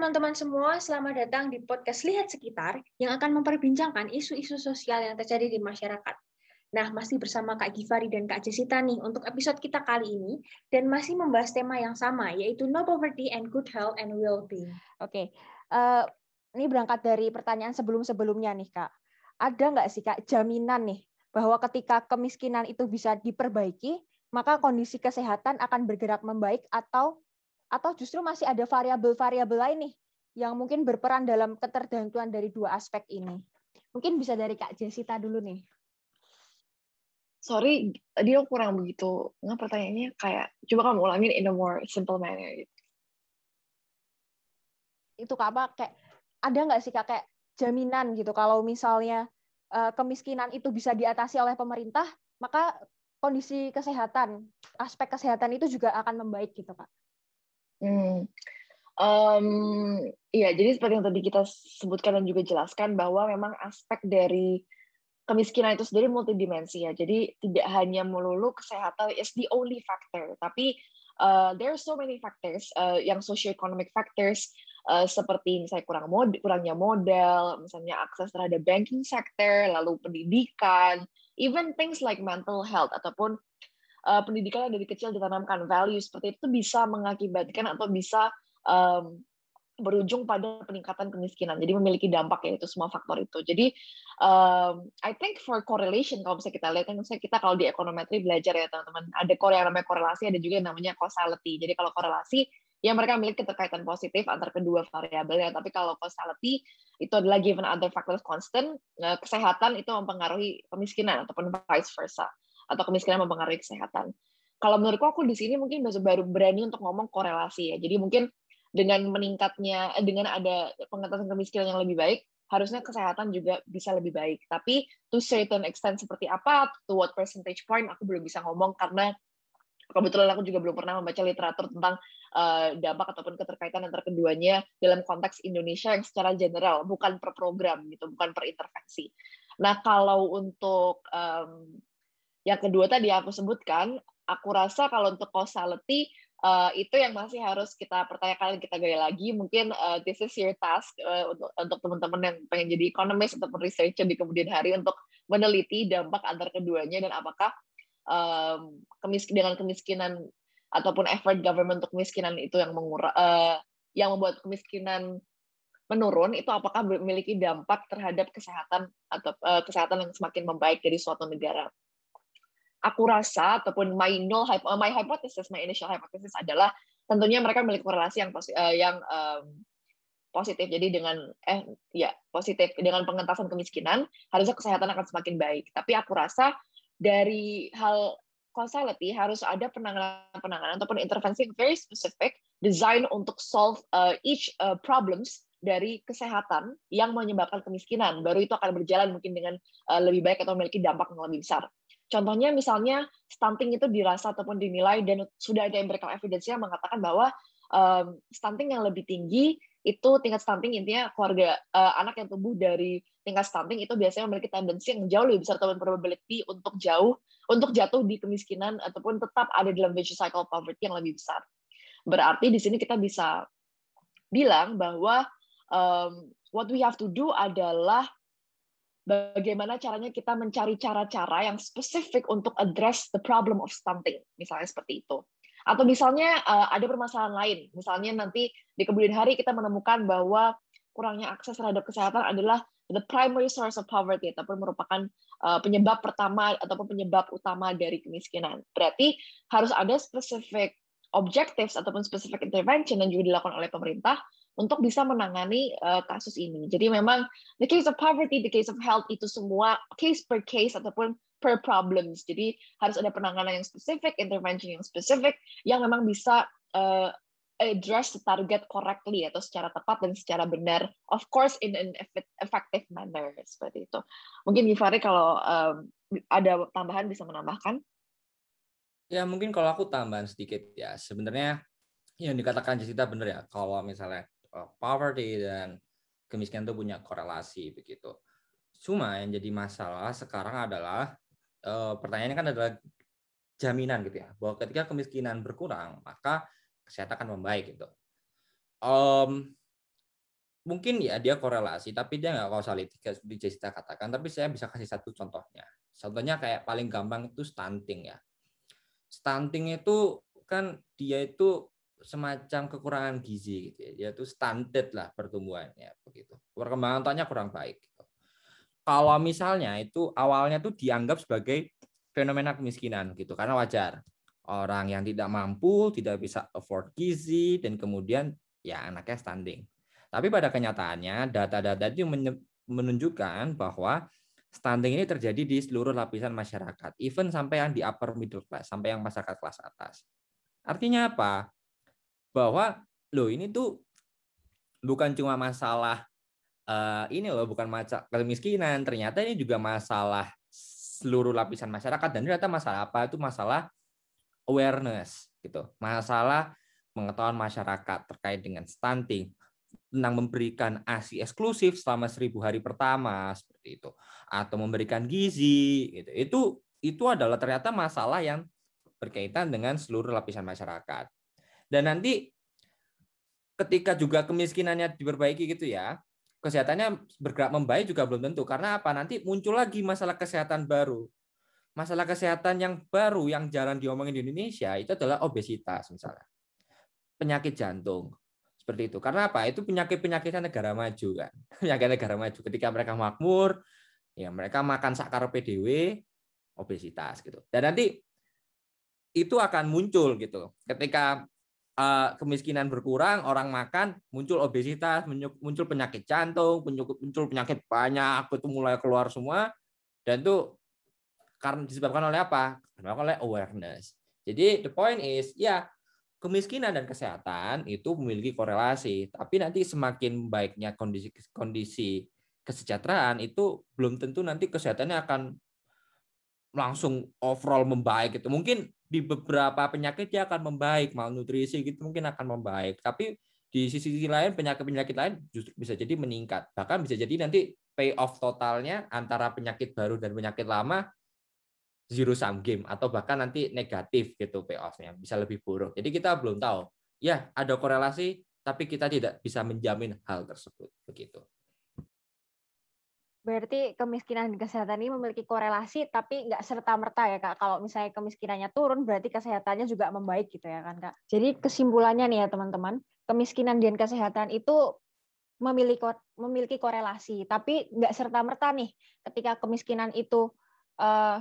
teman-teman semua, selamat datang di podcast Lihat Sekitar yang akan memperbincangkan isu-isu sosial yang terjadi di masyarakat. Nah, masih bersama Kak Givari dan Kak Jessica nih untuk episode kita kali ini dan masih membahas tema yang sama yaitu no poverty and good health and well-being. Oke, uh, ini berangkat dari pertanyaan sebelum-sebelumnya nih Kak. Ada nggak sih Kak jaminan nih bahwa ketika kemiskinan itu bisa diperbaiki, maka kondisi kesehatan akan bergerak membaik atau atau justru masih ada variabel-variabel lain nih yang mungkin berperan dalam ketergantungan dari dua aspek ini. Mungkin bisa dari Kak Jessica dulu nih. Sorry, dia kurang begitu. Nggak pertanyaannya kayak, coba kamu ulangin in a more simple manner. Gitu. Itu Kak apa, kayak ada nggak sih Kak kayak jaminan gitu kalau misalnya uh, kemiskinan itu bisa diatasi oleh pemerintah, maka kondisi kesehatan, aspek kesehatan itu juga akan membaik gitu Kak. Hmm. Um, iya, jadi seperti yang tadi kita sebutkan dan juga jelaskan bahwa memang aspek dari kemiskinan itu sendiri multidimensi ya. Jadi tidak hanya melulu kesehatan is the only factor, tapi uh, there are so many factors uh, yang socio-economic factors uh, seperti misalnya kurang mod kurangnya modal, misalnya akses terhadap banking sector, lalu pendidikan, even things like mental health ataupun uh, pendidikan yang dari kecil ditanamkan value seperti itu bisa mengakibatkan atau bisa um, berujung pada peningkatan kemiskinan. Jadi memiliki dampak ya itu semua faktor itu. Jadi um, I think for correlation kalau misalnya kita lihat kan misalnya kita kalau di ekonometri belajar ya teman-teman ada yang namanya korelasi ada juga yang namanya causality. Jadi kalau korelasi ya mereka memiliki keterkaitan positif antar kedua variabel ya. Tapi kalau causality itu adalah given other factors constant, eh, kesehatan itu mempengaruhi kemiskinan ataupun vice versa atau kemiskinan mempengaruhi kesehatan. Kalau menurutku aku di sini mungkin baru berani untuk ngomong korelasi ya. Jadi mungkin dengan meningkatnya eh, dengan ada pengetahuan kemiskinan yang lebih baik, harusnya kesehatan juga bisa lebih baik. Tapi to certain extent seperti apa, to what percentage point aku belum bisa ngomong karena kebetulan aku juga belum pernah membaca literatur tentang uh, dampak ataupun keterkaitan antara keduanya dalam konteks Indonesia yang secara general, bukan per program gitu, bukan per intervensi. Nah kalau untuk um, yang kedua tadi aku sebutkan, aku rasa kalau untuk causality uh, itu yang masih harus kita pertanyakan kita gaya lagi. Mungkin uh, this is your task uh, untuk untuk teman-teman yang pengen jadi ekonomis ataupun researcher di kemudian hari untuk meneliti dampak antar keduanya dan apakah um, kemis dengan kemiskinan ataupun effort government untuk kemiskinan itu yang mengurang uh, yang membuat kemiskinan menurun itu apakah memiliki dampak terhadap kesehatan atau uh, kesehatan yang semakin membaik dari suatu negara aku rasa ataupun my null my hypothesis, my initial hypothesis adalah tentunya mereka memiliki korelasi yang uh, yang um, positif. Jadi dengan eh ya positif dengan pengentasan kemiskinan harusnya kesehatan akan semakin baik. Tapi aku rasa dari hal causality harus ada penanganan-penanganan ataupun intervensi yang very specific design untuk solve uh, each uh, problems dari kesehatan yang menyebabkan kemiskinan. Baru itu akan berjalan mungkin dengan uh, lebih baik atau memiliki dampak yang lebih besar. Contohnya misalnya stunting itu dirasa ataupun dinilai dan sudah ada empirical evidence yang mengatakan bahwa um, stunting yang lebih tinggi itu tingkat stunting intinya keluarga uh, anak yang tumbuh dari tingkat stunting itu biasanya memiliki tendensi yang jauh lebih besar ataupun probability untuk jauh untuk jatuh di kemiskinan ataupun tetap ada dalam vicious cycle poverty yang lebih besar. Berarti di sini kita bisa bilang bahwa um, what we have to do adalah bagaimana caranya kita mencari cara-cara yang spesifik untuk address the problem of stunting, misalnya seperti itu. Atau misalnya uh, ada permasalahan lain, misalnya nanti di kemudian hari kita menemukan bahwa kurangnya akses terhadap kesehatan adalah the primary source of poverty ataupun merupakan uh, penyebab pertama ataupun penyebab utama dari kemiskinan. Berarti harus ada specific objectives ataupun specific intervention yang juga dilakukan oleh pemerintah untuk bisa menangani uh, kasus ini. Jadi memang the case of poverty, the case of health itu semua case per case ataupun per problems. Jadi harus ada penanganan yang spesifik, intervention yang spesifik yang memang bisa uh, address the target correctly atau secara tepat dan secara benar. Of course in an effective manner seperti itu. Mungkin Givari kalau um, ada tambahan bisa menambahkan. Ya mungkin kalau aku tambahan sedikit ya sebenarnya yang dikatakan Jessica benar ya kalau misalnya poverty dan kemiskinan itu punya korelasi begitu. Cuma yang jadi masalah sekarang adalah uh, pertanyaannya kan adalah jaminan gitu ya bahwa ketika kemiskinan berkurang maka kesehatan akan membaik gitu. Um, mungkin ya dia korelasi, tapi dia nggak kausaliti seperti Jessica katakan. Tapi saya bisa kasih satu contohnya. Contohnya kayak paling gampang itu stunting ya. Stunting itu kan dia itu semacam kekurangan gizi gitu ya. Dia itu stunted lah pertumbuhannya begitu. Perkembangan otaknya kurang baik. Gitu. Kalau misalnya itu awalnya tuh dianggap sebagai fenomena kemiskinan gitu karena wajar orang yang tidak mampu tidak bisa afford gizi dan kemudian ya anaknya stunting tapi pada kenyataannya data-data itu menunjukkan bahwa stunting ini terjadi di seluruh lapisan masyarakat, even sampai yang di upper middle class, sampai yang masyarakat kelas atas. Artinya apa? Bahwa loh ini tuh bukan cuma masalah uh, ini loh bukan masalah kemiskinan, ternyata ini juga masalah seluruh lapisan masyarakat dan ternyata masalah apa? Itu masalah awareness gitu. Masalah pengetahuan masyarakat terkait dengan stunting, tentang memberikan ASI eksklusif selama seribu hari pertama seperti itu atau memberikan gizi gitu itu itu adalah ternyata masalah yang berkaitan dengan seluruh lapisan masyarakat dan nanti ketika juga kemiskinannya diperbaiki gitu ya kesehatannya bergerak membaik juga belum tentu karena apa nanti muncul lagi masalah kesehatan baru masalah kesehatan yang baru yang jarang diomongin di Indonesia itu adalah obesitas misalnya penyakit jantung seperti itu. Karena apa? Itu penyakit-penyakitnya negara maju kan. Penyakit negara maju. Ketika mereka makmur, ya mereka makan sakar PDW, obesitas gitu. Dan nanti itu akan muncul gitu. Ketika uh, kemiskinan berkurang, orang makan, muncul obesitas, muncul penyakit jantung, muncul penyakit banyak, itu mulai keluar semua. Dan itu karena disebabkan oleh apa? Disebabkan oleh awareness. Jadi the point is, ya kemiskinan dan kesehatan itu memiliki korelasi, tapi nanti semakin baiknya kondisi kondisi kesejahteraan itu belum tentu nanti kesehatannya akan langsung overall membaik gitu. Mungkin di beberapa penyakit dia akan membaik, malnutrisi gitu mungkin akan membaik, tapi di sisi, lain penyakit-penyakit lain justru bisa jadi meningkat. Bahkan bisa jadi nanti payoff totalnya antara penyakit baru dan penyakit lama zero sum game atau bahkan nanti negatif gitu payoffnya bisa lebih buruk. Jadi kita belum tahu. Ya ada korelasi, tapi kita tidak bisa menjamin hal tersebut begitu. Berarti kemiskinan dan kesehatan ini memiliki korelasi, tapi nggak serta merta ya kak. Kalau misalnya kemiskinannya turun, berarti kesehatannya juga membaik gitu ya kan kak. Jadi kesimpulannya nih ya teman-teman, kemiskinan dan kesehatan itu memiliki memiliki korelasi, tapi nggak serta merta nih. Ketika kemiskinan itu uh,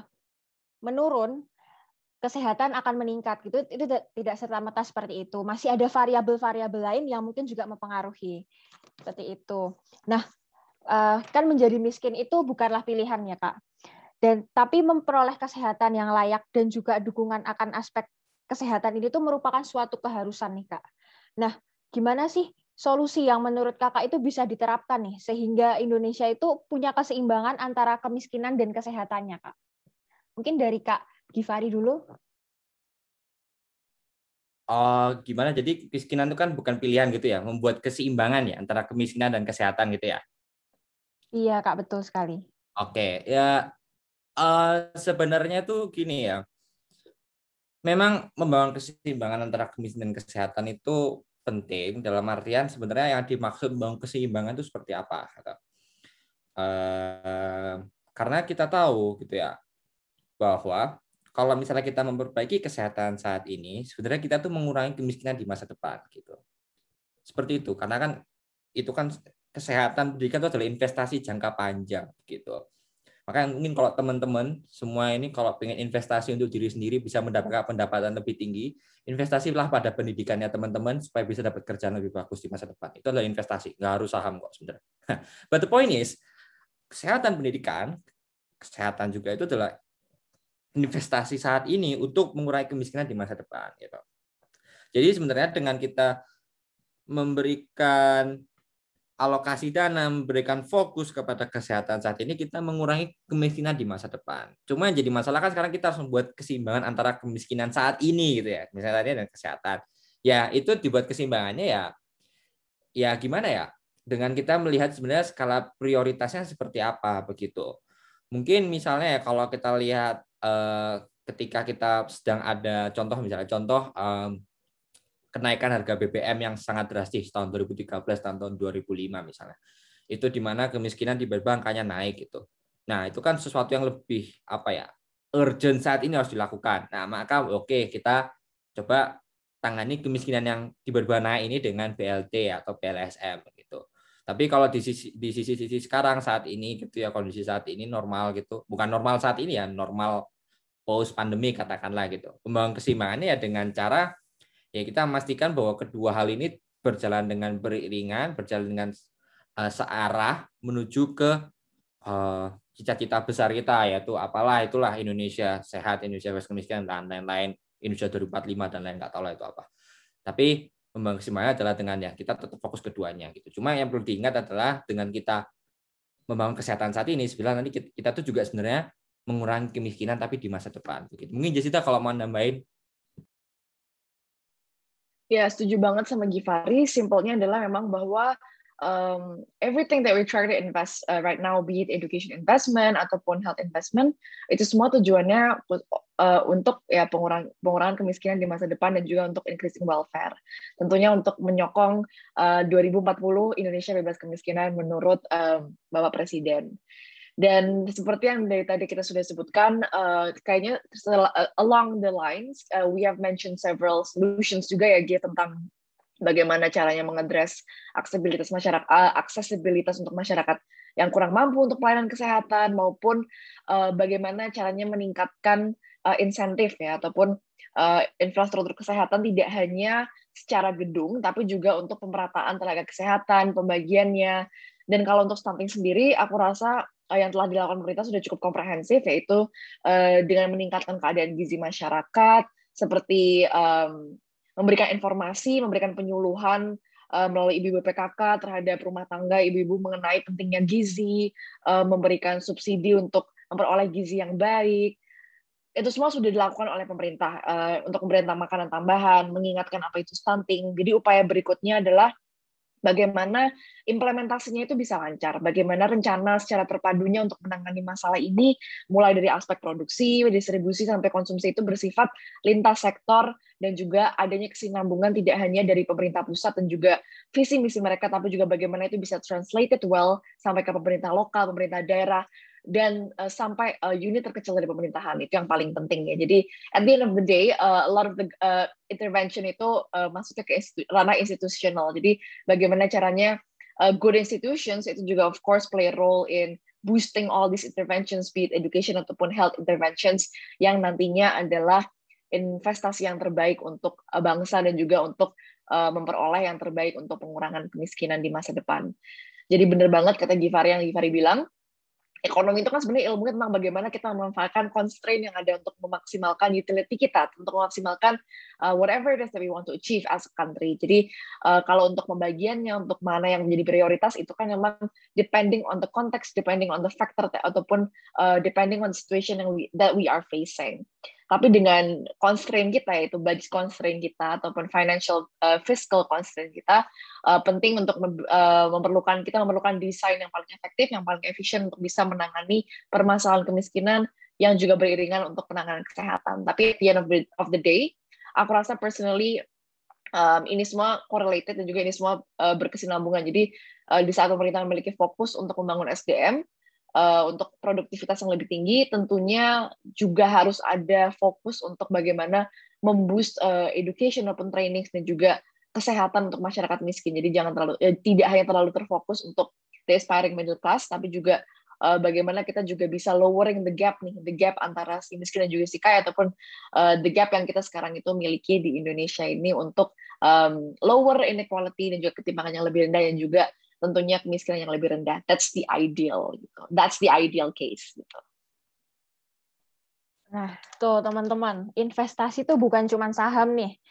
menurun, kesehatan akan meningkat gitu. Itu tidak serta merta seperti itu. Masih ada variabel-variabel lain yang mungkin juga mempengaruhi. Seperti itu. Nah, eh, kan menjadi miskin itu bukanlah pilihan ya, Kak. Dan tapi memperoleh kesehatan yang layak dan juga dukungan akan aspek kesehatan ini tuh merupakan suatu keharusan nih, Kak. Nah, gimana sih solusi yang menurut Kakak itu bisa diterapkan nih sehingga Indonesia itu punya keseimbangan antara kemiskinan dan kesehatannya, Kak? Mungkin dari Kak Givari dulu. Oh, gimana? Jadi kemiskinan itu kan bukan pilihan gitu ya, membuat keseimbangan ya antara kemiskinan dan kesehatan gitu ya? Iya, Kak, betul sekali. Oke, ya uh, sebenarnya tuh gini ya. Memang membangun keseimbangan antara kemiskinan dan kesehatan itu penting dalam artian sebenarnya yang dimaksud membangun keseimbangan itu seperti apa? Uh, karena kita tahu gitu ya, bahwa kalau misalnya kita memperbaiki kesehatan saat ini, sebenarnya kita tuh mengurangi kemiskinan di masa depan gitu. Seperti itu, karena kan itu kan kesehatan pendidikan itu adalah investasi jangka panjang gitu. Makanya mungkin kalau teman-teman semua ini kalau pengen investasi untuk diri sendiri bisa mendapatkan pendapatan lebih tinggi, investasilah pada pendidikannya teman-teman supaya bisa dapat kerjaan lebih bagus di masa depan. Itu adalah investasi, nggak harus saham kok sebenarnya. But the point is, kesehatan pendidikan, kesehatan juga itu adalah investasi saat ini untuk mengurangi kemiskinan di masa depan gitu. Jadi sebenarnya dengan kita memberikan alokasi dana, memberikan fokus kepada kesehatan saat ini, kita mengurangi kemiskinan di masa depan. Cuma yang jadi masalah kan sekarang kita harus membuat keseimbangan antara kemiskinan saat ini gitu ya, misalnya tadi dan kesehatan. Ya itu dibuat keseimbangannya ya, ya gimana ya? Dengan kita melihat sebenarnya skala prioritasnya seperti apa begitu. Mungkin misalnya ya kalau kita lihat uh, ketika kita sedang ada contoh misalnya contoh um, kenaikan harga BBM yang sangat drastis tahun 2013 dan tahun 2005 misalnya. Itu di mana kemiskinan tiba-tiba naik gitu. Nah, itu kan sesuatu yang lebih apa ya? urgent saat ini harus dilakukan. Nah, maka oke okay, kita coba tangani kemiskinan yang tiba-tiba naik ini dengan BLT atau PLSM gitu. Tapi kalau di sisi di sisi-sisi sekarang saat ini gitu ya kondisi saat ini normal gitu. Bukan normal saat ini ya, normal post pandemi katakanlah gitu. Pembangunan keseimbangannya ya dengan cara ya kita memastikan bahwa kedua hal ini berjalan dengan beriringan, berjalan dengan uh, searah menuju ke uh, cita-cita besar kita yaitu apalah itulah Indonesia sehat, Indonesia bebas kemiskinan dan lain-lain, Indonesia 2045 dan lain nggak tahu lah itu apa. Tapi membangun adalah dengan ya kita tetap fokus keduanya gitu. Cuma yang perlu diingat adalah dengan kita membangun kesehatan saat ini sebenarnya nanti kita, kita tuh juga sebenarnya mengurangi kemiskinan tapi di masa depan begitu. Mungkin Jessica kalau mau nambahin Ya, setuju banget sama Givari. Simpelnya adalah memang bahwa um, everything that we try to invest uh, right now, be it education investment ataupun health investment, itu semua tujuannya uh, untuk ya pengurangan pengurangan kemiskinan di masa depan dan juga untuk increasing welfare. Tentunya untuk menyokong uh, 2040 Indonesia bebas kemiskinan menurut um, Bapak Presiden. Dan seperti yang dari tadi kita sudah sebutkan, uh, kayaknya uh, along the lines, uh, we have mentioned several solutions juga ya, Gia, tentang bagaimana caranya mengadres aksesibilitas masyarakat, uh, aksesibilitas untuk masyarakat yang kurang mampu untuk pelayanan kesehatan maupun uh, bagaimana caranya meningkatkan uh, insentif ya ataupun uh, infrastruktur kesehatan tidak hanya secara gedung tapi juga untuk pemerataan tenaga kesehatan, pembagiannya. Dan kalau untuk stunting sendiri, aku rasa yang telah dilakukan pemerintah sudah cukup komprehensif, yaitu uh, dengan meningkatkan keadaan gizi masyarakat, seperti um, memberikan informasi, memberikan penyuluhan uh, melalui ibu-ibu PKK terhadap rumah tangga ibu-ibu mengenai pentingnya gizi, uh, memberikan subsidi untuk memperoleh gizi yang baik. Itu semua sudah dilakukan oleh pemerintah uh, untuk pemerintah makanan tambahan, mengingatkan apa itu stunting. Jadi upaya berikutnya adalah bagaimana implementasinya itu bisa lancar, bagaimana rencana secara terpadunya untuk menangani masalah ini, mulai dari aspek produksi, distribusi, sampai konsumsi itu bersifat lintas sektor, dan juga adanya kesinambungan tidak hanya dari pemerintah pusat dan juga visi misi mereka, tapi juga bagaimana itu bisa translated well sampai ke pemerintah lokal, pemerintah daerah, dan uh, sampai uh, unit terkecil dari pemerintahan itu yang paling penting ya. Jadi at the end of the day, uh, a lot of the uh, intervention itu uh, masuknya ke institu ranah institusional. Jadi bagaimana caranya uh, good institutions itu juga of course play a role in boosting all these interventions, be it education ataupun health interventions yang nantinya adalah investasi yang terbaik untuk bangsa dan juga untuk uh, memperoleh yang terbaik untuk pengurangan kemiskinan di masa depan. Jadi benar banget kata Givari yang Givari bilang, ekonomi itu kan sebenarnya ilmu tentang bagaimana kita memanfaatkan constraint yang ada untuk memaksimalkan utility kita, untuk memaksimalkan uh, whatever it is that we want to achieve as a country. Jadi uh, kalau untuk pembagiannya, untuk mana yang menjadi prioritas itu kan memang depending on the context, depending on the factor ataupun uh, depending on the situation yang we, that we are facing. Tapi dengan constraint kita yaitu budget constraint kita ataupun financial uh, fiscal constraint kita uh, penting untuk uh, memerlukan kita memerlukan desain yang paling efektif, yang paling efisien untuk bisa menangani permasalahan kemiskinan yang juga beriringan untuk penanganan kesehatan. Tapi at the end of the, of the day, aku rasa personally um, ini semua correlated dan juga ini semua uh, berkesinambungan. Jadi uh, di saat pemerintah memiliki fokus untuk membangun SDM, uh, untuk produktivitas yang lebih tinggi, tentunya juga harus ada fokus untuk bagaimana memboost uh, education maupun training dan juga kesehatan untuk masyarakat miskin. Jadi jangan terlalu ya, tidak hanya terlalu terfokus untuk the aspiring middle class, tapi juga uh, bagaimana kita juga bisa lowering the gap nih, the gap antara si miskin dan juga si kaya ataupun uh, the gap yang kita sekarang itu miliki di Indonesia ini untuk um, lower inequality dan juga ketimpangan yang lebih rendah dan juga tentunya kemiskinan yang lebih rendah. That's the ideal gitu. That's the ideal case gitu. Nah, tuh teman-teman, investasi tuh bukan cuma saham nih.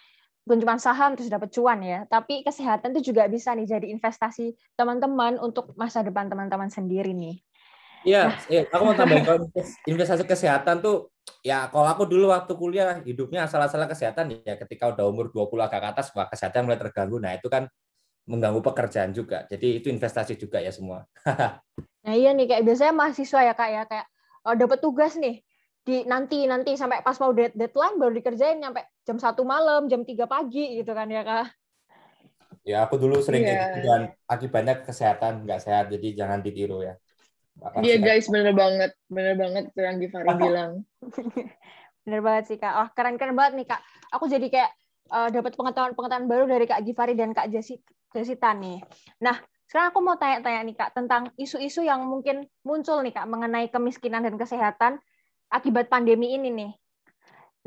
Bukan cuma saham terus dapat cuan ya, tapi kesehatan itu juga bisa nih jadi investasi teman-teman untuk masa depan teman-teman sendiri nih. Iya, nah. iya, aku mau tambahin kalau investasi kesehatan tuh ya kalau aku dulu waktu kuliah hidupnya asal-asalan kesehatan ya ketika udah umur 20 agak ke atas wah kesehatan mulai terganggu. Nah, itu kan mengganggu pekerjaan juga. Jadi itu investasi juga ya semua. nah iya nih kayak biasanya mahasiswa ya kak ya. Kayak oh, dapat tugas nih di nanti nanti sampai pas mau deadline baru dikerjain sampai jam satu malam jam tiga pagi gitu kan ya kak? Ya aku dulu sering yeah. gitu dan akibatnya kesehatan nggak sehat jadi jangan ditiru ya. Iya guys bener banget bener banget yang Givari bilang. Bener banget sih kak. Oh keren keren banget nih kak. Aku jadi kayak uh, dapat pengetahuan pengetahuan baru dari kak Givari dan kak Jessica nih nah sekarang aku mau tanya-tanya nih kak tentang isu-isu yang mungkin muncul nih kak mengenai kemiskinan dan kesehatan akibat pandemi ini nih.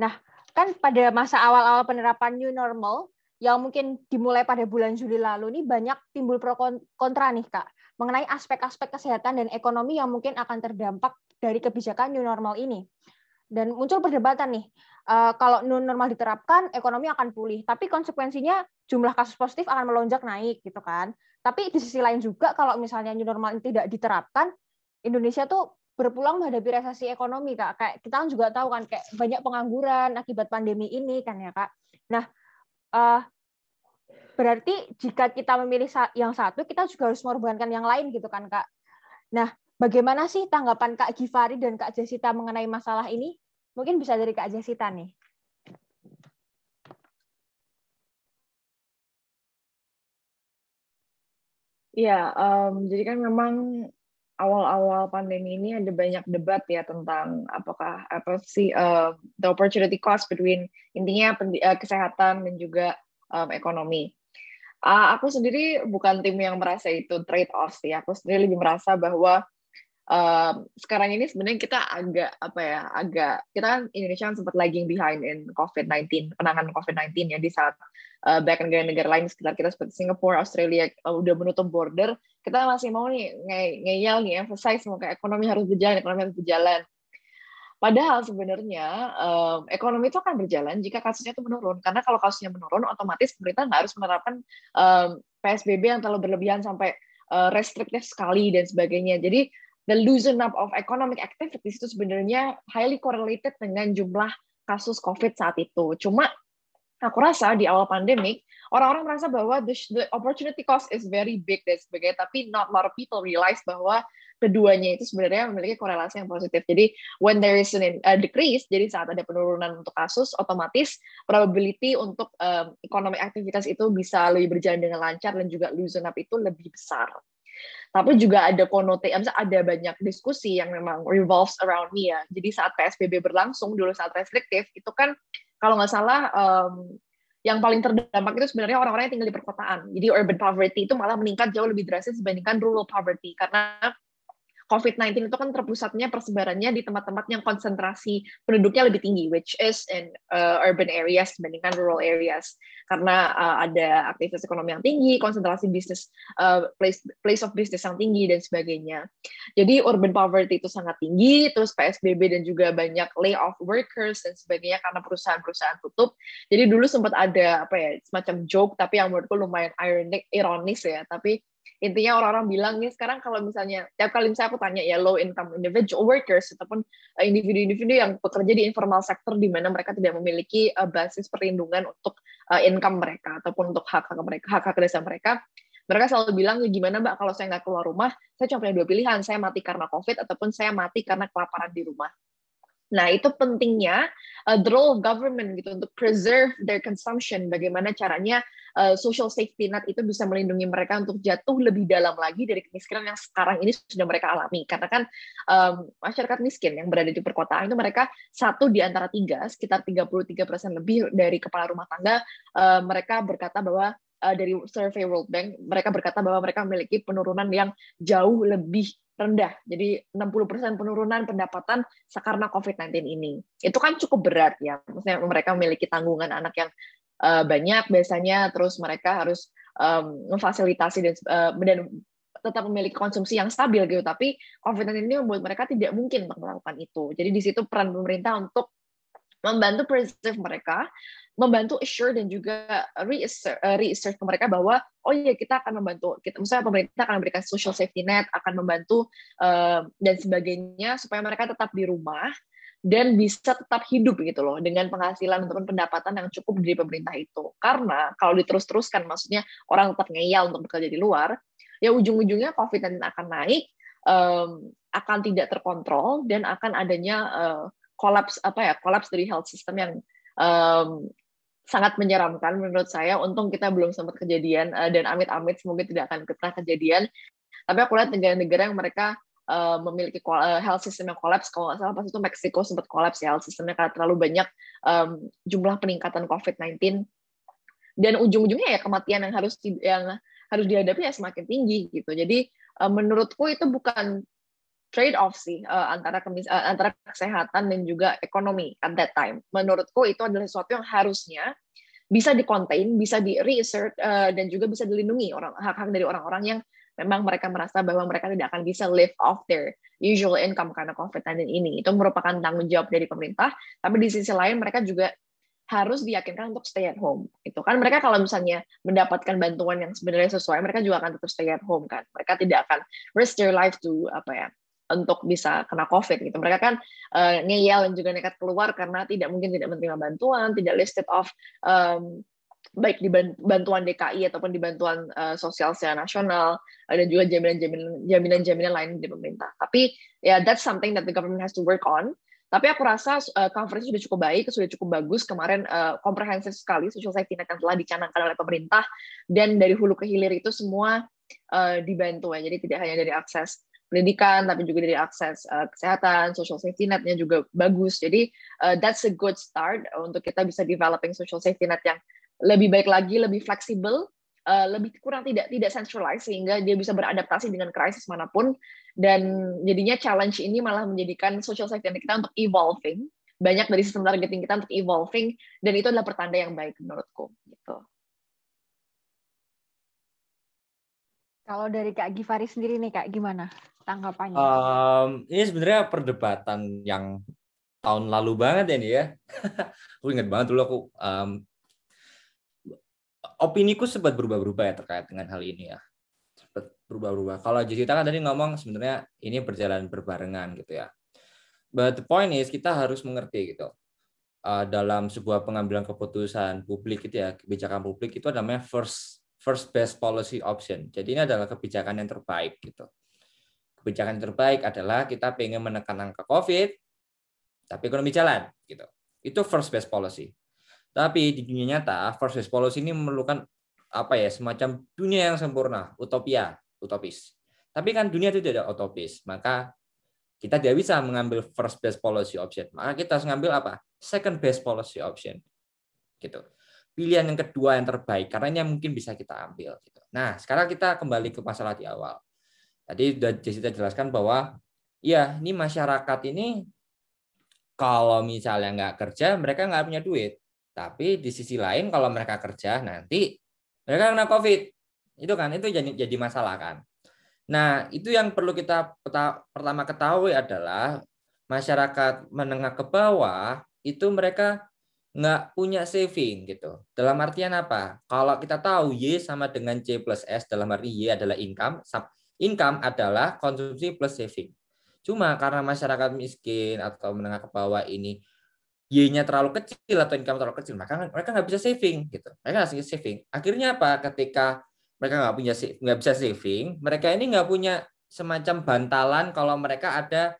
Nah, kan pada masa awal-awal penerapan new normal yang mungkin dimulai pada bulan Juli lalu ini banyak timbul pro kontra nih Kak mengenai aspek-aspek kesehatan dan ekonomi yang mungkin akan terdampak dari kebijakan new normal ini. Dan muncul perdebatan nih, eh, kalau new normal diterapkan, ekonomi akan pulih, tapi konsekuensinya jumlah kasus positif akan melonjak naik gitu kan. Tapi di sisi lain juga kalau misalnya new normal tidak diterapkan, Indonesia tuh berpulang menghadapi resesi ekonomi kak. Kayak kita kan juga tahu kan kayak banyak pengangguran akibat pandemi ini kan ya kak. Nah uh, berarti jika kita memilih yang satu kita juga harus mengorbankan yang lain gitu kan kak. Nah bagaimana sih tanggapan kak Givari dan kak Jessica mengenai masalah ini mungkin bisa dari kak Jessica nih Ya, um, jadi kan memang awal-awal pandemi ini ada banyak debat ya tentang apakah apa sih uh, the opportunity cost between intinya uh, kesehatan dan juga um, ekonomi. Uh, aku sendiri bukan tim yang merasa itu trade off sih. Aku sendiri lebih merasa bahwa um, sekarang ini sebenarnya kita agak apa ya agak kita kan Indonesia kan sempat lagging behind in COVID-19 penanganan COVID-19 ya di saat uh, baik negara-negara lain sekitar kita seperti Singapura, Australia uh, udah menutup border, kita masih mau nih ngeyel nih emphasize semoga ekonomi harus berjalan, ekonomi harus berjalan. Padahal sebenarnya um, ekonomi itu akan berjalan jika kasusnya itu menurun. Karena kalau kasusnya menurun, otomatis pemerintah nggak harus menerapkan um, PSBB yang terlalu berlebihan sampai uh, restriktif sekali dan sebagainya. Jadi the loosen up of economic activities itu sebenarnya highly correlated dengan jumlah kasus COVID saat itu. Cuma aku rasa di awal pandemik orang-orang merasa bahwa the, the opportunity cost is very big dan sebagainya, tapi not a lot of people realize bahwa keduanya itu sebenarnya memiliki korelasi yang positif. Jadi when there is a uh, decrease, jadi saat ada penurunan untuk kasus, otomatis probability untuk um, economic aktivitas itu bisa lebih berjalan dengan lancar dan juga loosen up itu lebih besar. Tapi juga ada konote, ada banyak diskusi yang memang revolves around me ya. Jadi saat PSBB berlangsung dulu saat restriktif itu kan kalau nggak salah um, yang paling terdampak itu sebenarnya orang-orang yang tinggal di perkotaan. Jadi urban poverty itu malah meningkat jauh lebih drastis dibandingkan rural poverty karena COVID-19 itu kan terpusatnya persebarannya di tempat-tempat yang konsentrasi penduduknya lebih tinggi, which is in uh, urban areas dibandingkan rural areas. Karena uh, ada aktivitas ekonomi yang tinggi, konsentrasi bisnis, uh, place, place of business yang tinggi, dan sebagainya. Jadi urban poverty itu sangat tinggi, terus PSBB dan juga banyak layoff workers dan sebagainya karena perusahaan-perusahaan tutup. Jadi dulu sempat ada apa ya semacam joke, tapi yang menurutku lumayan ironic, ironis ya, tapi intinya orang-orang bilang nih sekarang kalau misalnya tiap kali misalnya aku tanya ya low income individual workers ataupun uh, individu-individu yang bekerja di informal sector di mana mereka tidak memiliki uh, basis perlindungan untuk uh, income mereka ataupun untuk hak hak mereka hak hak dasar mereka mereka selalu bilang ya gimana mbak kalau saya nggak keluar rumah saya cuma punya dua pilihan saya mati karena covid ataupun saya mati karena kelaparan di rumah Nah, itu pentingnya uh, the role of government gitu untuk preserve their consumption. Bagaimana caranya uh, social safety net itu bisa melindungi mereka untuk jatuh lebih dalam lagi dari kemiskinan yang sekarang ini sudah mereka alami. Karena kan um, masyarakat miskin yang berada di perkotaan itu mereka satu di antara tiga, sekitar 33 persen lebih dari kepala rumah tangga, uh, mereka berkata bahwa uh, dari survei World Bank, mereka berkata bahwa mereka memiliki penurunan yang jauh lebih rendah. Jadi 60% penurunan pendapatan karena COVID-19 ini. Itu kan cukup berat ya. Maksudnya mereka memiliki tanggungan anak yang uh, banyak biasanya, terus mereka harus um, memfasilitasi dan, uh, dan tetap memiliki konsumsi yang stabil gitu. Tapi COVID-19 ini membuat mereka tidak mungkin melakukan itu. Jadi di situ peran pemerintah untuk membantu preserve mereka membantu assure dan juga uh, reassert ke mereka bahwa oh iya kita akan membantu kita misalnya pemerintah akan memberikan social safety net akan membantu uh, dan sebagainya supaya mereka tetap di rumah dan bisa tetap hidup gitu loh dengan penghasilan ataupun pendapatan yang cukup dari pemerintah itu. Karena kalau diterus-teruskan maksudnya orang tetap ngeyel untuk bekerja di luar ya ujung-ujungnya COVID-19 akan naik um, akan tidak terkontrol dan akan adanya uh, kolaps apa ya kolaps dari health system yang um, sangat menyeramkan menurut saya. Untung kita belum sempat kejadian uh, dan amit-amit semoga tidak akan pernah kejadian. Tapi aku lihat negara-negara yang mereka uh, memiliki uh, health system yang kolaps, kalau nggak salah pas itu Meksiko sempat kolaps ya health systemnya karena terlalu banyak um, jumlah peningkatan COVID-19 dan ujung-ujungnya ya kematian yang harus yang harus dihadapi ya semakin tinggi gitu. Jadi uh, menurutku itu bukan trade off sih uh, antara kemis uh, antara kesehatan dan juga ekonomi at that time. Menurutku itu adalah sesuatu yang harusnya bisa dikontain, bisa di reassert uh, dan juga bisa dilindungi orang hak-hak dari orang-orang yang memang mereka merasa bahwa mereka tidak akan bisa live off their usual income karena COVID-19 ini. Itu merupakan tanggung jawab dari pemerintah, tapi di sisi lain mereka juga harus diyakinkan untuk stay at home. Itu kan mereka kalau misalnya mendapatkan bantuan yang sebenarnya sesuai, mereka juga akan tetap stay at home kan. Mereka tidak akan risk their life to apa ya untuk bisa kena COVID gitu. Mereka kan uh, ngeyel dan juga nekat keluar karena tidak mungkin tidak menerima bantuan, tidak listed off um, baik di bantuan DKI ataupun di bantuan uh, sosial secara nasional uh, dan juga jaminan-jaminan jaminan-jaminan lain di pemerintah. Tapi ya yeah, that's something that the government has to work on. Tapi aku rasa uh, sudah cukup baik, sudah cukup bagus. Kemarin uh, komprehensif sekali social safety net yang telah dicanangkan oleh pemerintah dan dari hulu ke hilir itu semua uh, dibantu ya. Jadi tidak hanya dari akses pendidikan, tapi juga dari akses uh, kesehatan, social safety netnya juga bagus. Jadi uh, that's a good start untuk kita bisa developing social safety net yang lebih baik lagi, lebih fleksibel, uh, lebih kurang tidak tidak centralized sehingga dia bisa beradaptasi dengan krisis mana pun. Dan jadinya challenge ini malah menjadikan social safety net kita untuk evolving. Banyak dari sistem targeting kita untuk evolving dan itu adalah pertanda yang baik menurutku. Gitu. Kalau dari Kak Givari sendiri nih Kak, gimana? Tanggapannya? Um, ini sebenarnya perdebatan yang tahun lalu banget ya ya. aku ingat banget dulu aku um, opiniku sempat berubah-berubah ya terkait dengan hal ini ya. Sempat berubah-berubah. Kalau Jessica kan tadi ngomong sebenarnya ini berjalan berbarengan gitu ya. But the point is kita harus mengerti gitu. Uh, dalam sebuah pengambilan keputusan publik itu ya kebijakan publik itu namanya first first best policy option. Jadi ini adalah kebijakan yang terbaik gitu kebijakan terbaik adalah kita pengen menekan angka COVID, tapi ekonomi jalan. gitu. Itu first best policy. Tapi di dunia nyata, first best policy ini memerlukan apa ya semacam dunia yang sempurna, utopia, utopis. Tapi kan dunia itu tidak utopis, maka kita tidak bisa mengambil first best policy option. Maka kita harus mengambil apa? Second best policy option. Gitu. Pilihan yang kedua yang terbaik, karena ini mungkin bisa kita ambil. Gitu. Nah, sekarang kita kembali ke masalah di awal. Tadi sudah Jessica jelaskan bahwa ya ini masyarakat ini kalau misalnya nggak kerja mereka nggak punya duit. Tapi di sisi lain kalau mereka kerja nanti mereka kena COVID. Itu kan itu jadi jadi masalah kan. Nah, itu yang perlu kita pertama ketahui adalah masyarakat menengah ke bawah itu mereka nggak punya saving gitu. Dalam artian apa? Kalau kita tahu Y sama dengan C plus S dalam arti Y adalah income, income adalah konsumsi plus saving. Cuma karena masyarakat miskin atau menengah ke bawah ini Y-nya terlalu kecil atau income terlalu kecil, maka mereka nggak bisa saving gitu. Mereka nggak bisa saving. Akhirnya apa? Ketika mereka nggak punya nggak bisa saving, mereka ini nggak punya semacam bantalan kalau mereka ada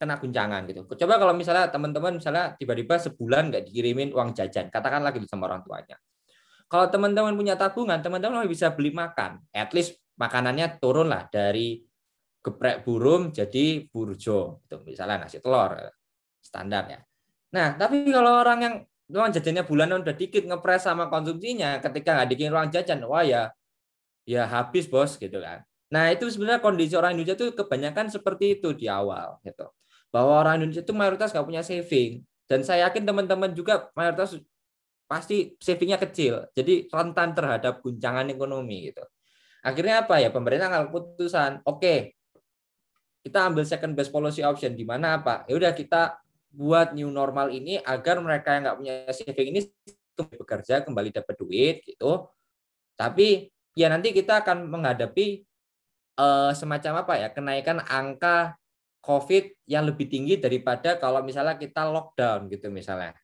kena guncangan gitu. Coba kalau misalnya teman-teman misalnya tiba-tiba sebulan nggak dikirimin uang jajan, katakanlah gitu sama orang tuanya. Kalau teman-teman punya tabungan, teman-teman bisa beli makan. At least makanannya turun lah dari geprek burung jadi burjo itu misalnya nasi telur standar ya. Nah tapi kalau orang yang uang jajannya bulanan udah dikit ngepres sama konsumsinya ketika nggak dikirim uang jajan wah ya ya habis bos gitu kan. Nah itu sebenarnya kondisi orang Indonesia itu kebanyakan seperti itu di awal gitu. Bahwa orang Indonesia itu mayoritas nggak punya saving. Dan saya yakin teman-teman juga mayoritas pasti savingnya kecil jadi rentan terhadap guncangan ekonomi gitu Akhirnya apa ya? Pemerintah ngambil keputusan, oke, okay, kita ambil second best policy option di mana apa? Ya udah kita buat new normal ini agar mereka yang nggak punya saving ini bekerja, kembali dapat duit gitu. Tapi ya nanti kita akan menghadapi uh, semacam apa ya? Kenaikan angka COVID yang lebih tinggi daripada kalau misalnya kita lockdown gitu misalnya.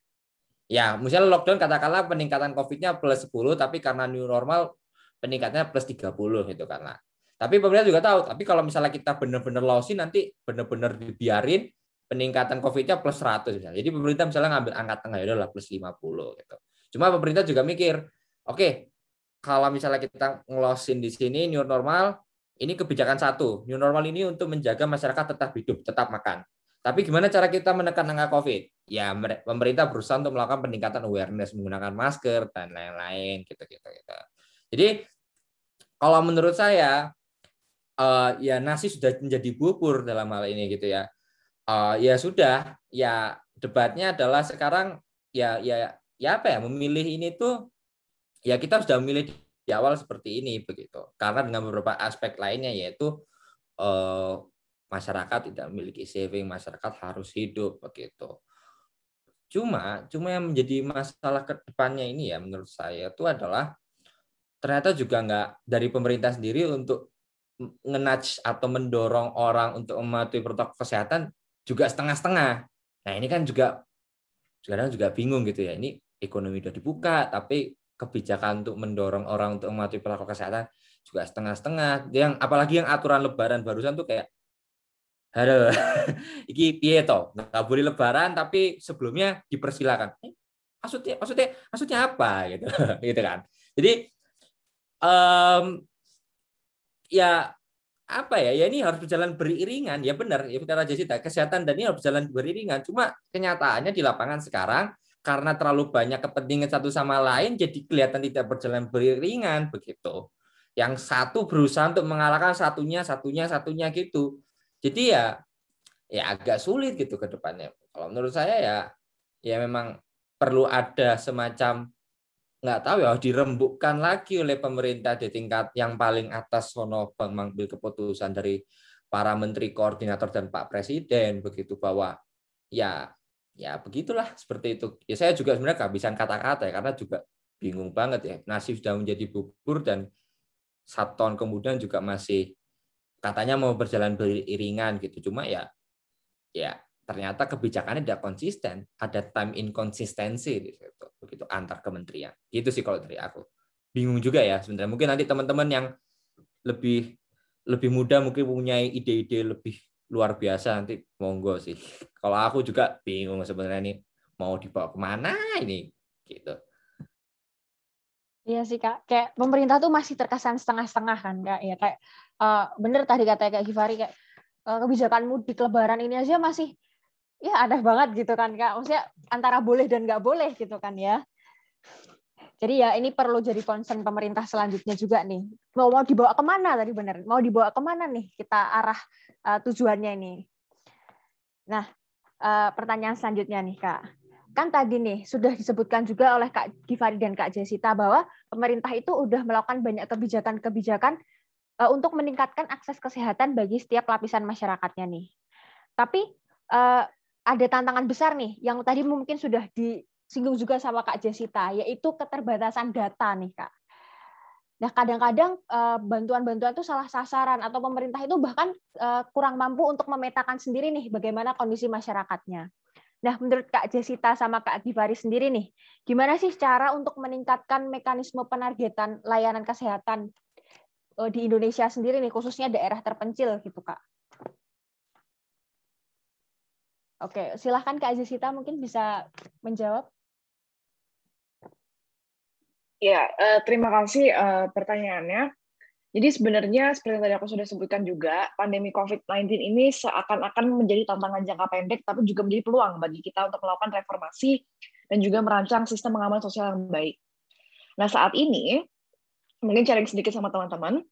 Ya, misalnya lockdown katakanlah peningkatan COVID-nya plus 10, tapi karena new normal peningkatnya plus 30 gitu kan lah. Tapi pemerintah juga tahu, tapi kalau misalnya kita benar-benar lawsin nanti benar-benar dibiarin peningkatan COVID-nya plus 100 misalnya. Jadi pemerintah misalnya ngambil angka tengah ya udahlah plus 50 gitu. Cuma pemerintah juga mikir, oke, okay, kalau misalnya kita ngelosin di sini new normal, ini kebijakan satu. New normal ini untuk menjaga masyarakat tetap hidup, tetap makan. Tapi gimana cara kita menekan angka COVID? Ya pemerintah berusaha untuk melakukan peningkatan awareness menggunakan masker dan lain-lain gitu-gitu. Gitu. Jadi kalau menurut saya uh, ya nasi sudah menjadi bubur dalam hal ini gitu ya. Uh, ya sudah, ya debatnya adalah sekarang ya ya ya apa ya memilih ini tuh ya kita sudah memilih di awal seperti ini begitu. Karena dengan beberapa aspek lainnya yaitu uh, masyarakat tidak memiliki saving, masyarakat harus hidup begitu. Cuma, cuma yang menjadi masalah ke depannya ini ya menurut saya itu adalah ternyata juga nggak dari pemerintah sendiri untuk ngenaj atau mendorong orang untuk mematuhi protokol kesehatan juga setengah-setengah. Nah ini kan juga sekarang juga bingung gitu ya. Ini ekonomi sudah dibuka, tapi kebijakan untuk mendorong orang untuk mematuhi protokol kesehatan juga setengah-setengah. Yang apalagi yang aturan Lebaran barusan tuh kayak Halo, iki piye to? Nggak boleh lebaran tapi sebelumnya dipersilakan. Eh, maksudnya maksudnya maksudnya apa gitu. gitu kan. Jadi um, ya apa ya? Ya ini harus berjalan beriringan. Ya benar ya kata Jessica kesehatan dan ini harus berjalan beriringan. Cuma kenyataannya di lapangan sekarang karena terlalu banyak kepentingan satu sama lain jadi kelihatan tidak berjalan beriringan begitu. Yang satu berusaha untuk mengalahkan satunya satunya satunya gitu. Jadi ya ya agak sulit gitu ke depannya. Kalau menurut saya ya ya memang perlu ada semacam nggak tahu ya dirembukkan lagi oleh pemerintah di tingkat yang paling atas sono mengambil keputusan dari para menteri koordinator dan Pak Presiden begitu bahwa ya ya begitulah seperti itu. Ya saya juga sebenarnya kehabisan kata-kata ya karena juga bingung banget ya. Nasi sudah menjadi bubur dan satu tahun kemudian juga masih katanya mau berjalan beriringan gitu cuma ya ya ternyata kebijakannya tidak konsisten ada time inkonsistensi di situ. Begitu antar kementerian. Gitu sih kalau dari aku. Bingung juga ya sebenarnya. Mungkin nanti teman-teman yang lebih lebih muda mungkin punya ide-ide lebih luar biasa nanti monggo sih. Kalau aku juga bingung sebenarnya ini mau dibawa ke mana ini gitu. Iya sih kak, kayak pemerintah tuh masih terkesan setengah-setengah kan kak, ya. Kayak uh, bener tadi kata kayak Givari kayak uh, kebijakan mudik lebaran ini aja masih ya ada banget gitu kan kak, maksudnya antara boleh dan nggak boleh gitu kan ya. Jadi ya ini perlu jadi concern pemerintah selanjutnya juga nih. Mau mau dibawa ke mana tadi bener? Mau dibawa ke mana nih kita arah uh, tujuannya ini? Nah, uh, pertanyaan selanjutnya nih kak kan tadi nih sudah disebutkan juga oleh Kak Givari dan Kak Jessica bahwa pemerintah itu sudah melakukan banyak kebijakan-kebijakan uh, untuk meningkatkan akses kesehatan bagi setiap lapisan masyarakatnya nih. Tapi ada tantangan besar nih yang tadi mungkin sudah disinggung juga sama Kak Jessica yaitu keterbatasan data nih Kak. Nah, kadang-kadang uh, bantuan-bantuan itu salah sasaran atau pemerintah itu bahkan kurang mampu untuk memetakan sendiri nih bagaimana kondisi masyarakatnya. Nah, menurut Kak Jessica sama Kak Givari sendiri nih, gimana sih cara untuk meningkatkan mekanisme penargetan layanan kesehatan eh, di Indonesia sendiri nih, khususnya daerah terpencil gitu, Kak? Oke, silahkan Kak Jessica mungkin bisa menjawab. Ya, terima kasih eh, pertanyaannya. Jadi sebenarnya seperti yang tadi aku sudah sebutkan juga, pandemi COVID-19 ini seakan-akan menjadi tantangan jangka pendek, tapi juga menjadi peluang bagi kita untuk melakukan reformasi dan juga merancang sistem pengaman sosial yang baik. Nah saat ini, mungkin sharing sedikit sama teman-teman,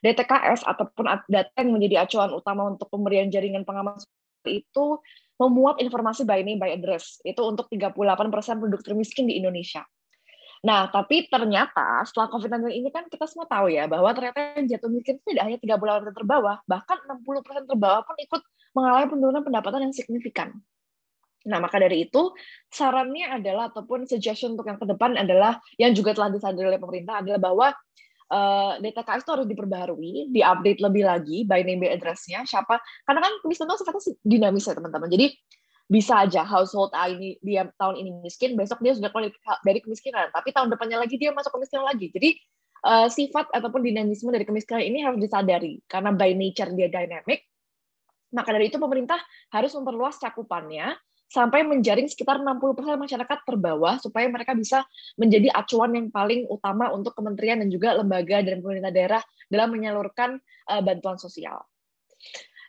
DTKS ataupun data yang menjadi acuan utama untuk pemberian jaringan pengaman itu memuat informasi by name by address, itu untuk 38% penduduk termiskin di Indonesia. Nah, tapi ternyata setelah COVID-19 ini kan kita semua tahu ya, bahwa ternyata yang jatuh miskin itu tidak hanya 38% terbawah, bahkan 60% terbawah pun ikut mengalami penurunan pendapatan yang signifikan. Nah, maka dari itu, sarannya adalah, ataupun suggestion untuk yang ke depan adalah, yang juga telah disadari oleh pemerintah adalah bahwa uh, eh, DTKS itu harus diperbaharui, diupdate lebih lagi by name by address-nya, siapa, karena kan kemiskinan itu sifatnya dinamis ya teman-teman. Jadi bisa aja household A ini dia tahun ini miskin, besok dia sudah keluar dari kemiskinan, tapi tahun depannya lagi dia masuk kemiskinan lagi. Jadi uh, sifat ataupun dinamisme dari kemiskinan ini harus disadari karena by nature dia dynamic. Maka dari itu pemerintah harus memperluas cakupannya sampai menjaring sekitar 60% masyarakat terbawah supaya mereka bisa menjadi acuan yang paling utama untuk kementerian dan juga lembaga dan pemerintah daerah dalam menyalurkan uh, bantuan sosial.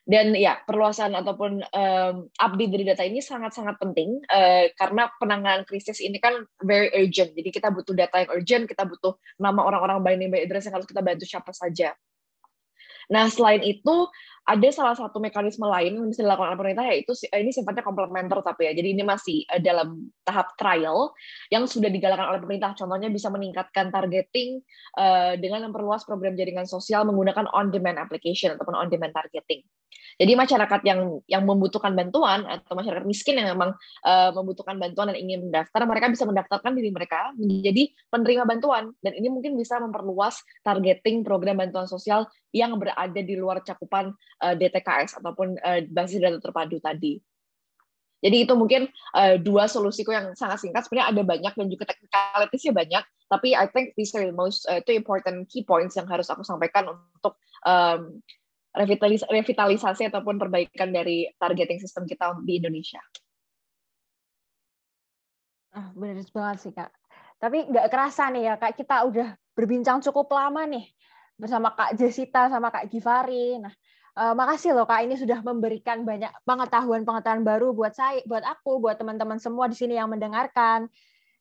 Dan ya, perluasan ataupun um, update dari data ini sangat-sangat penting uh, karena penanganan krisis ini kan very urgent. Jadi kita butuh data yang urgent, kita butuh nama orang-orang by name by address yang harus kita bantu siapa saja. Nah, selain itu ada salah satu mekanisme lain yang bisa dilakukan oleh pemerintah yaitu ini sifatnya komplementer tapi ya. Jadi ini masih uh, dalam tahap trial yang sudah digalakan oleh pemerintah. Contohnya bisa meningkatkan targeting uh, dengan memperluas program jaringan sosial menggunakan on-demand application ataupun on-demand targeting. Jadi masyarakat yang yang membutuhkan bantuan atau masyarakat miskin yang memang uh, membutuhkan bantuan dan ingin mendaftar, mereka bisa mendaftarkan diri mereka menjadi penerima bantuan dan ini mungkin bisa memperluas targeting program bantuan sosial yang berada di luar cakupan uh, eh, DTKS ataupun uh, basis data terpadu tadi. Jadi itu mungkin uh, dua solusiku yang sangat singkat. Sebenarnya ada banyak dan juga teknikalitasnya banyak. Tapi I think these are the most uh, two important key points yang harus aku sampaikan untuk um, revitalis revitalisasi ataupun perbaikan dari targeting sistem kita di Indonesia. Ah, benar banget sih kak. Tapi nggak kerasa nih ya kak, kita udah berbincang cukup lama nih bersama Kak Jessica sama Kak Givari. Nah, uh, makasih loh kak ini sudah memberikan banyak pengetahuan-pengetahuan baru buat saya, buat aku, buat teman-teman semua di sini yang mendengarkan.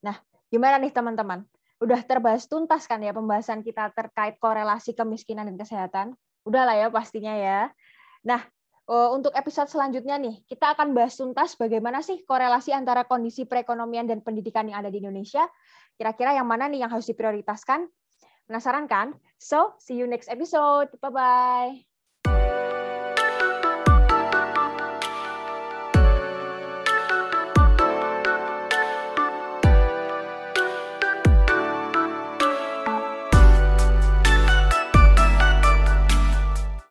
Nah, gimana nih teman-teman? Udah terbahas tuntas kan ya pembahasan kita terkait korelasi kemiskinan dan kesehatan? Udahlah ya pastinya ya. Nah, eh, untuk episode selanjutnya nih, kita akan bahas tuntas bagaimana sih korelasi antara kondisi perekonomian dan pendidikan yang ada di Indonesia. Kira-kira yang mana nih yang harus diprioritaskan? Penasaran kan? So, see you next episode. Bye-bye.